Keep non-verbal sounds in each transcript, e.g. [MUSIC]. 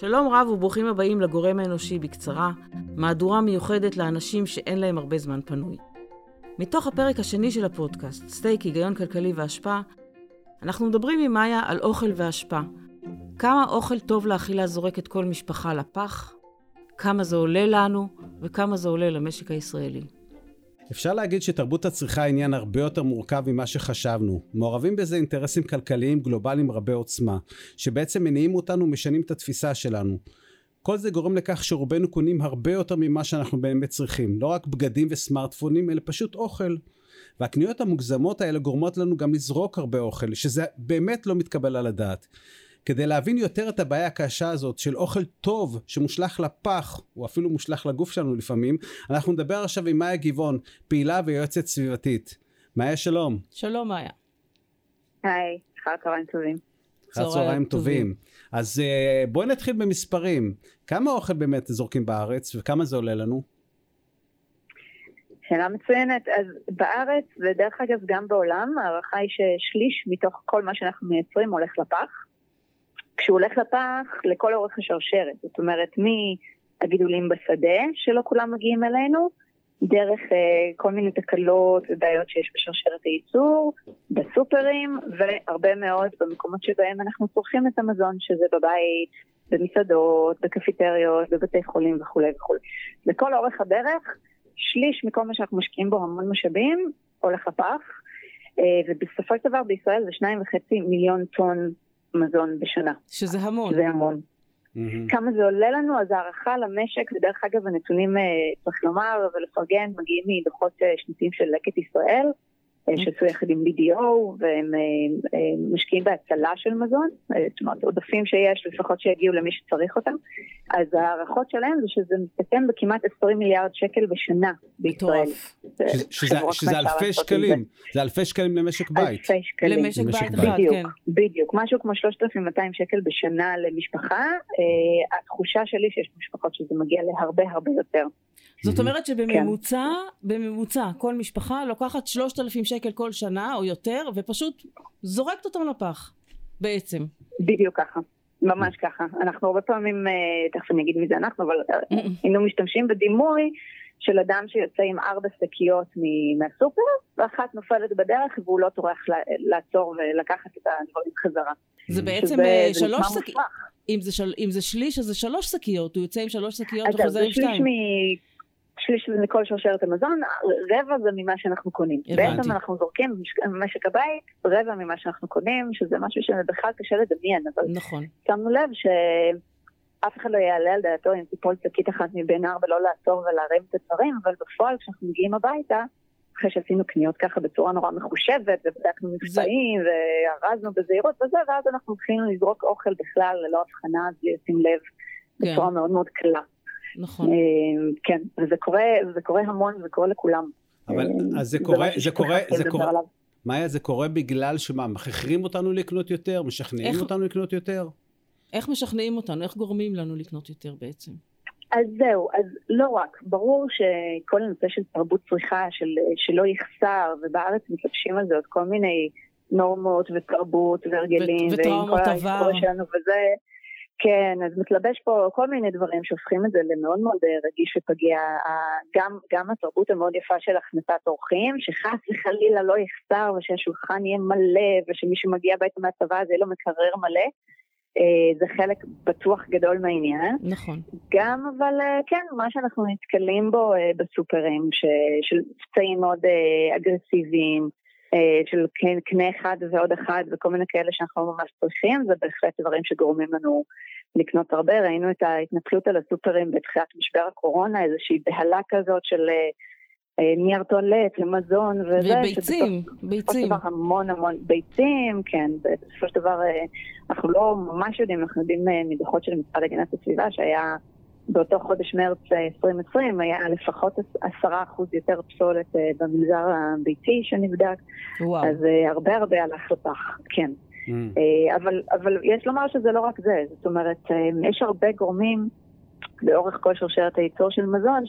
שלום רב וברוכים הבאים לגורם האנושי בקצרה, מהדורה מיוחדת לאנשים שאין להם הרבה זמן פנוי. מתוך הפרק השני של הפודקאסט, סטייק, היגיון כלכלי והשפעה, אנחנו מדברים עם מאיה על אוכל והשפעה. כמה אוכל טוב לאכילה את כל משפחה לפח, כמה זה עולה לנו וכמה זה עולה למשק הישראלי. אפשר להגיד שתרבות הצריכה היא עניין הרבה יותר מורכב ממה שחשבנו. מעורבים בזה אינטרסים כלכליים גלובליים רבי עוצמה, שבעצם מניעים אותנו ומשנים את התפיסה שלנו. כל זה גורם לכך שרובנו קונים הרבה יותר ממה שאנחנו באמת צריכים. לא רק בגדים וסמארטפונים, אלא פשוט אוכל. והקניות המוגזמות האלה גורמות לנו גם לזרוק הרבה אוכל, שזה באמת לא מתקבל על הדעת. כדי להבין יותר את הבעיה הקשה הזאת של אוכל טוב שמושלך לפח, או אפילו מושלך לגוף שלנו לפעמים, אנחנו נדבר עכשיו עם מאיה גבעון, פעילה ויועצת סביבתית. מאיה שלום. שלום מאיה. היי, אחר צהריים טובים. אחר צהריים טובים. אז uh, בואי נתחיל במספרים. כמה אוכל באמת זורקים בארץ וכמה זה עולה לנו? שאלה מצוינת. אז בארץ, ודרך אגב גם בעולם, ההערכה היא ששליש מתוך כל מה שאנחנו מייצרים הולך לפח. כשהוא הולך לפח, לכל אורך השרשרת. זאת אומרת, מהגידולים בשדה, שלא כולם מגיעים אלינו, דרך uh, כל מיני תקלות ובעיות שיש בשרשרת הייצור, בסופרים, והרבה מאוד במקומות שבהם אנחנו צורכים את המזון, שזה בבית, במסעדות, בקפיטריות, בבתי חולים וכולי וכולי. לכל אורך הדרך, שליש מכל מה שאנחנו משקיעים בו המון משאבים, הולך לפח, uh, ובסופו של דבר בישראל זה שניים וחצי מיליון טון מזון בשנה. שזה המון. זה המון. Mm-hmm. כמה זה עולה לנו, אז הערכה למשק, ודרך אגב הנתונים, אה, צריך לומר ולפרגן, מגיעים מדוחות אה, שנתיים של לקט ישראל, שעשו יחד עם BDO, והם משקיעים בהצלה של מזון, זאת אומרת עודפים שיש, לפחות שיגיעו למי שצריך אותם. אז ההערכות שלהם זה שזה מסתכם בכמעט 20 מיליארד שקל בשנה בישראל. שזה אלפי שקלים, זה אלפי שקלים למשק בית. אלפי שקלים. למשק בית אחד, כן. בדיוק, משהו כמו 3,200 שקל בשנה למשפחה. התחושה שלי שיש משפחות שזה מגיע להרבה הרבה יותר. זאת אומרת שבממוצע, כן. בממוצע, כל משפחה לוקחת 3,000 שקל כל שנה או יותר, ופשוט זורקת אותם לפח, בעצם. בדיוק ככה. ממש ככה. אנחנו הרבה פעמים, תכף אני אגיד מי זה אנחנו, אבל היינו משתמשים בדימוי של אדם שיוצא עם ארבע שקיות מהסופר, ואחת נופלת בדרך והוא לא טורח לעצור ולקחת את הדברים חזרה. זה בעצם שלוש שקיות. אם זה שליש, אז זה שלוש שקיות, הוא יוצא עם שלוש שקיות וחוזר עם שתיים. שליש מכל שרשרת המזון, רבע זה ממה שאנחנו קונים. הבנתי. בעצם אנחנו זורקים במשק הבית רבע ממה שאנחנו קונים, שזה משהו שבכלל קשה לדמיין, אבל נכון. שמנו לב שאף אחד לא יעלה על דעתו אם תיפול שקית אחת מבין ארבע לא לעצור ולהרים את הדברים, אבל בפועל כשאנחנו מגיעים הביתה, אחרי שעשינו קניות ככה בצורה נורא מחושבת, ובדקנו מבצעים, זה... וארזנו בזהירות וזה, ואז אנחנו מתחילים לזרוק אוכל בכלל ללא הבחנה, בלי לשים לב, כן. בצורה מאוד מאוד קלה. נכון. כן, וזה קורה, זה קורה המון, זה קורה לכולם. אבל אז זה קורה, זה קורה, זה קורה, מאיה, זה קורה בגלל שמה, מכריחים אותנו לקנות יותר, משכנעים איך, אותנו לקנות יותר? איך משכנעים אותנו? איך גורמים לנו לקנות יותר בעצם? אז זהו, אז לא רק, ברור שכל הנושא של תרבות צריכה, של, שלא יחסר, ובארץ מתלבשים על זה עוד כל מיני נורמות ותרבות והרגלים, כל ההיסטוריה שלנו וזה, כן, אז מתלבש פה כל מיני דברים שהופכים את זה למאוד מאוד רגיש ופגיע. גם, גם התרבות המאוד יפה של הכנסת אורחים, שחס וחלילה לא יחסר ושהשולחן יהיה מלא ושמי שמגיע בעצם מהצבא הזה יהיה לו מקרר מלא. זה חלק בטוח גדול מהעניין. נכון. גם אבל כן, מה שאנחנו נתקלים בו בסופרים, של מבצעים מאוד אגרסיביים, של קנה אחד ועוד אחד וכל מיני כאלה שאנחנו לא ממש צריכים, זה בהחלט דברים שגורמים לנו לקנות הרבה. ראינו את ההתנפלות על הסופרים בתחילת משבר הקורונה, איזושהי בהלה כזאת של נייר טואלט ומזון וזה. וביצים, ביצים. בסופו של דבר המון המון ביצים, כן, בסופו של דבר אנחנו לא ממש יודעים, אנחנו יודעים מדוחות של משרד הגנת הסביבה שהיה באותו חודש מרץ 2020 היה לפחות עשרה אחוז יותר פסולת במגזר הביתי שנבדק. וואו. אז הרבה הרבה הלך לפח, כן. Mm. אבל, אבל יש לומר שזה לא רק זה, זאת אומרת, יש הרבה גורמים לאורך כל שרשרת הייצור של מזון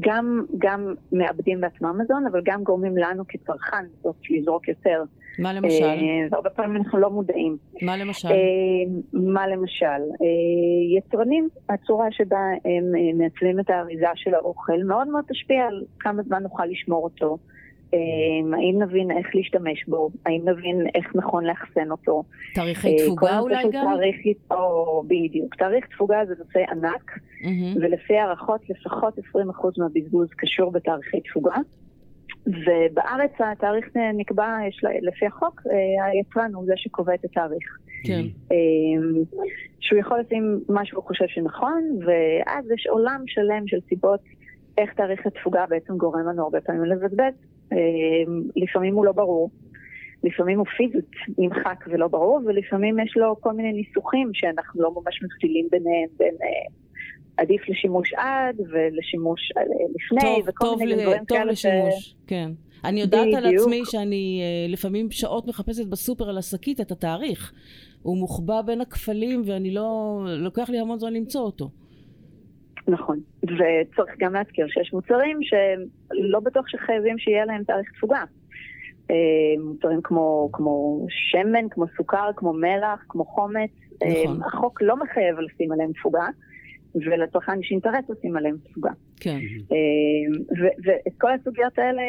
גם, גם מאבדים בעצמם מזון, אבל גם גורמים לנו כצרכן בסוף לזרוק יותר. מה למשל? והרבה פעמים אנחנו לא מודעים. מה למשל? מה למשל? יצרנים, הצורה שבה הם מעצבים את האריזה של האוכל מאוד מאוד תשפיע על כמה זמן נוכל לשמור אותו. האם נבין איך להשתמש בו, האם נבין איך נכון לאחסן אותו. תאריכי תפוגה אולי גם? תאריך, או, בדיוק. תאריך תפוגה זה נושא ענק, mm-hmm. ולפי הערכות לפחות 20% מהבזבוז קשור בתאריכי תפוגה. ובארץ התאריך נקבע לפי החוק, היצרן הוא זה שקובע את התאריך. כן. שהוא יכול לשים מה שהוא חושב שנכון, ואז יש עולם שלם של סיבות איך תאריך התפוגה בעצם גורם לנו הרבה פעמים לבזבז. לפעמים הוא לא ברור, לפעמים הוא פיזית נמחק ולא ברור, ולפעמים יש לו כל מיני ניסוחים שאנחנו לא ממש מבדילים ביניהם, בין עדיף לשימוש עד ולשימוש לפני, טוב, וכל טוב מיני ל- דברים טוב כאלה. לשימוש, כן. אני יודעת על בדיוק. עצמי שאני אה, לפעמים שעות מחפשת בסופר על השקית את התאריך. הוא מוחבא בין הכפלים ואני לא... לוקח לי המון זמן למצוא אותו. נכון, וצריך גם להזכיר שיש מוצרים שלא בטוח שחייבים שיהיה להם תאריך תפוגה. אה, מוצרים כמו, כמו שמן, כמו סוכר, כמו מלח, כמו חומץ. נכון. אה, החוק לא מחייב לשים עליהם תפוגה, ולצרכן יש אינטרס לשים עליהם תפוגה. כן. אה, ו- ואת כל הסוגיות האלה,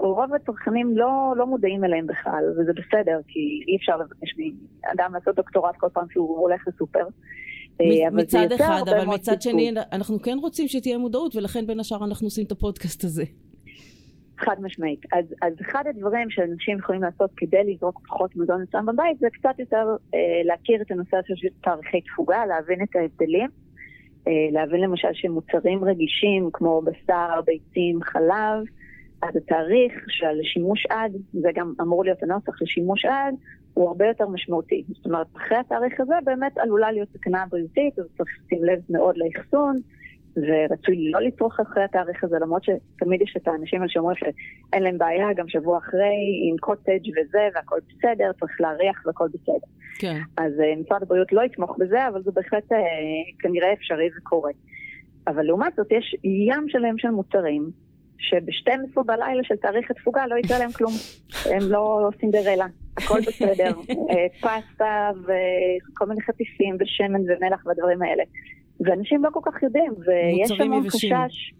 רוב הצרכנים לא, לא מודעים אליהם בכלל, וזה בסדר, כי אי אפשר לבקש מאדם לעשות דוקטורט כל פעם שהוא הולך לסופר. אה, מצד אחד, הרבה אבל מצד. שני, אנחנו כן רוצים שתהיה מודעות, ולכן בין השאר אנחנו עושים את הפודקאסט הזה. חד משמעית. אז, אז אחד הדברים שאנשים יכולים לעשות כדי לזרוק פחות מזון אצלם בבית, זה קצת יותר אה, להכיר את הנושא של תאריכי תפוגה, להבין את ההבדלים. אה, להבין למשל שמוצרים רגישים כמו בשר, ביצים, חלב, אז התאריך של שימוש עד, זה גם אמור להיות הנוסח לשימוש עד, הוא הרבה יותר משמעותי. זאת אומרת, אחרי התאריך הזה באמת עלולה להיות סכנה בריאותית, אז צריך לשים לב מאוד לאחסון, ורצוי לא לצרוך אחרי התאריך הזה, למרות שתמיד יש את האנשים האלה שאומרים שאין להם בעיה, גם שבוע אחרי, עם קוטג' וזה, והכל בסדר, צריך להריח והכל בסדר. כן. אז אה, משרד הבריאות לא יתמוך בזה, אבל זה בהחלט אה, כנראה אפשרי וקורה. אבל לעומת זאת, יש ים שלם של מוצרים, שב-12 בלילה של תאריך התפוגה לא יקרה להם כלום. הם לא סינדרלה, הכל בסדר. אה, פסטה וכל מיני חטיפים ושמן ומלח והדברים האלה. ואנשים לא כל כך יודעים, ויש המון יבשים. חשש.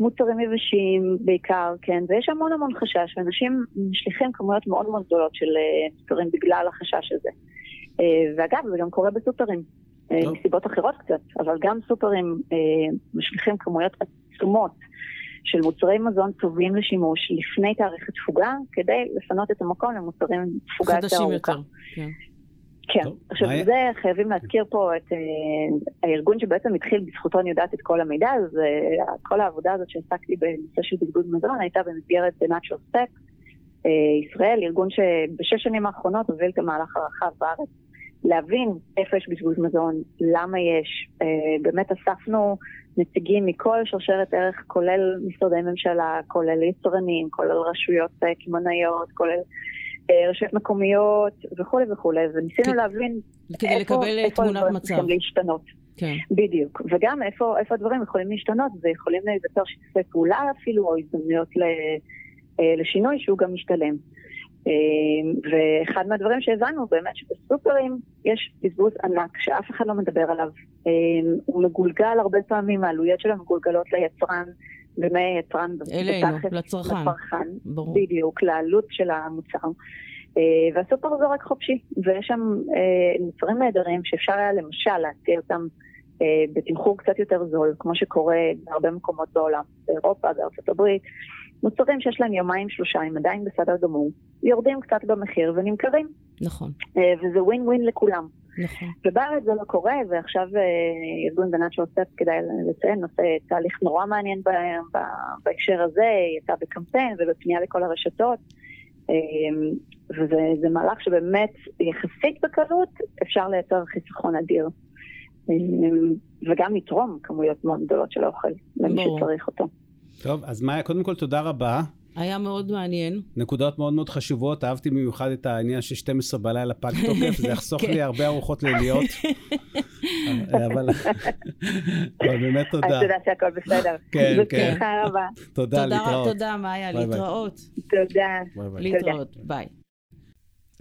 מוצרים יבשים בעיקר, כן, ויש המון המון חשש, ואנשים משליכים כמויות מאוד מאוד גדולות של אה, מוצרים בגלל החשש הזה. אה, ואגב, זה גם קורה בסופרים, אה. מסיבות אחרות קצת, אבל גם סופרים אה, משליכים כמויות עצומות של מוצרי מזון טובים לשימוש לפני תאריך התפוגה, כדי לפנות את המקום למוצרים עם תפוגה יותר חדשים ארוכה. יותר. כן. כן. טוב, עכשיו, מה זה חייבים להזכיר פה את אה, הארגון שבעצם התחיל, בזכותו אני יודעת את כל המידע, אז אה, כל העבודה הזאת שעסקתי בנושא של בזבוז מזון הייתה במסגרת The Natural Step. אה, ישראל, ארגון שבשש שנים האחרונות הוביל את המהלך הרחב בארץ, להבין איפה יש בזבוז מזון, למה יש. אה, באמת אספנו נציגים מכל שרשרת ערך, כולל משרדי ממשלה, כולל יצרנים, כולל רשויות אה, קמעונאיות, כולל אה, רשויות מקומיות וכולי וכולי, וניסינו. להבין כדי איפה- לקבל איפה תמונת הדברים מצב. צריכים להשתנות. כן. בדיוק. וגם איפה, איפה הדברים יכולים להשתנות, ויכולים להיווצר שיתופי פעולה אפילו, או הזדמנויות ל, לשינוי שהוא גם משתלם. אה, ואחד מהדברים שהבנו באמת שבסופרים יש בזבוז ענק שאף אחד לא מדבר עליו. אה, הוא מגולגל הרבה פעמים, העלויות שלו מגולגלות ליצרן, ומהיצרן אלינו, לצרכן. לצרכן. ברור. בדיוק, לעלות של המוצר. אה, והסופר זורק חופשי, ויש שם אה, מוצרים נהדרים שאפשר היה למשל להציע אותם אה, בתמחור קצת יותר זול, כמו שקורה בהרבה מקומות בעולם, באירופה, בארצות הברית. מוצרים שיש להם יומיים שלושה, הם עדיין בסדר גמור, יורדים קצת במחיר ונמכרים, נכון, אה, וזה ווין ווין לכולם. נכון. ובארץ זה לא קורה, ועכשיו אה, ארגון בנת שעושה, כדאי לציין, עושה תהליך נורא מעניין בהקשר הזה, יצא בקמפיין ובפנייה לכל הרשתות, אה, וזה זה מהלך שבאמת יחסית בקלות אפשר לייצר חיסכון אדיר. וגם לתרום כמויות מאוד גדולות של האוכל למי. שצריך אותו. טוב, אז מאיה, קודם כל תודה רבה. היה מאוד מעניין. נקודות מאוד מאוד חשובות, אהבתי במיוחד את העניין של 12 בלילה פג תוקף, זה יחסוך כן. לי הרבה ארוחות ליליות. [LAUGHS] אבל באמת תודה. אז תודה שהכל בסדר. כן, כן. בשמחה רבה. תודה, להתראות. תודה, מאיה, להתראות. תודה. להתראות, ביי.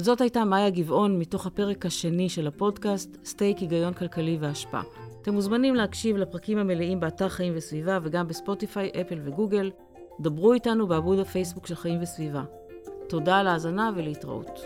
זאת הייתה מאיה גבעון מתוך הפרק השני של הפודקאסט, סטייק, היגיון כלכלי והשפעה. אתם מוזמנים להקשיב לפרקים המלאים באתר חיים וסביבה וגם בספוטיפיי, אפל וגוגל. דברו איתנו בעבוד הפייסבוק של חיים וסביבה. תודה על ההאזנה ולהתראות.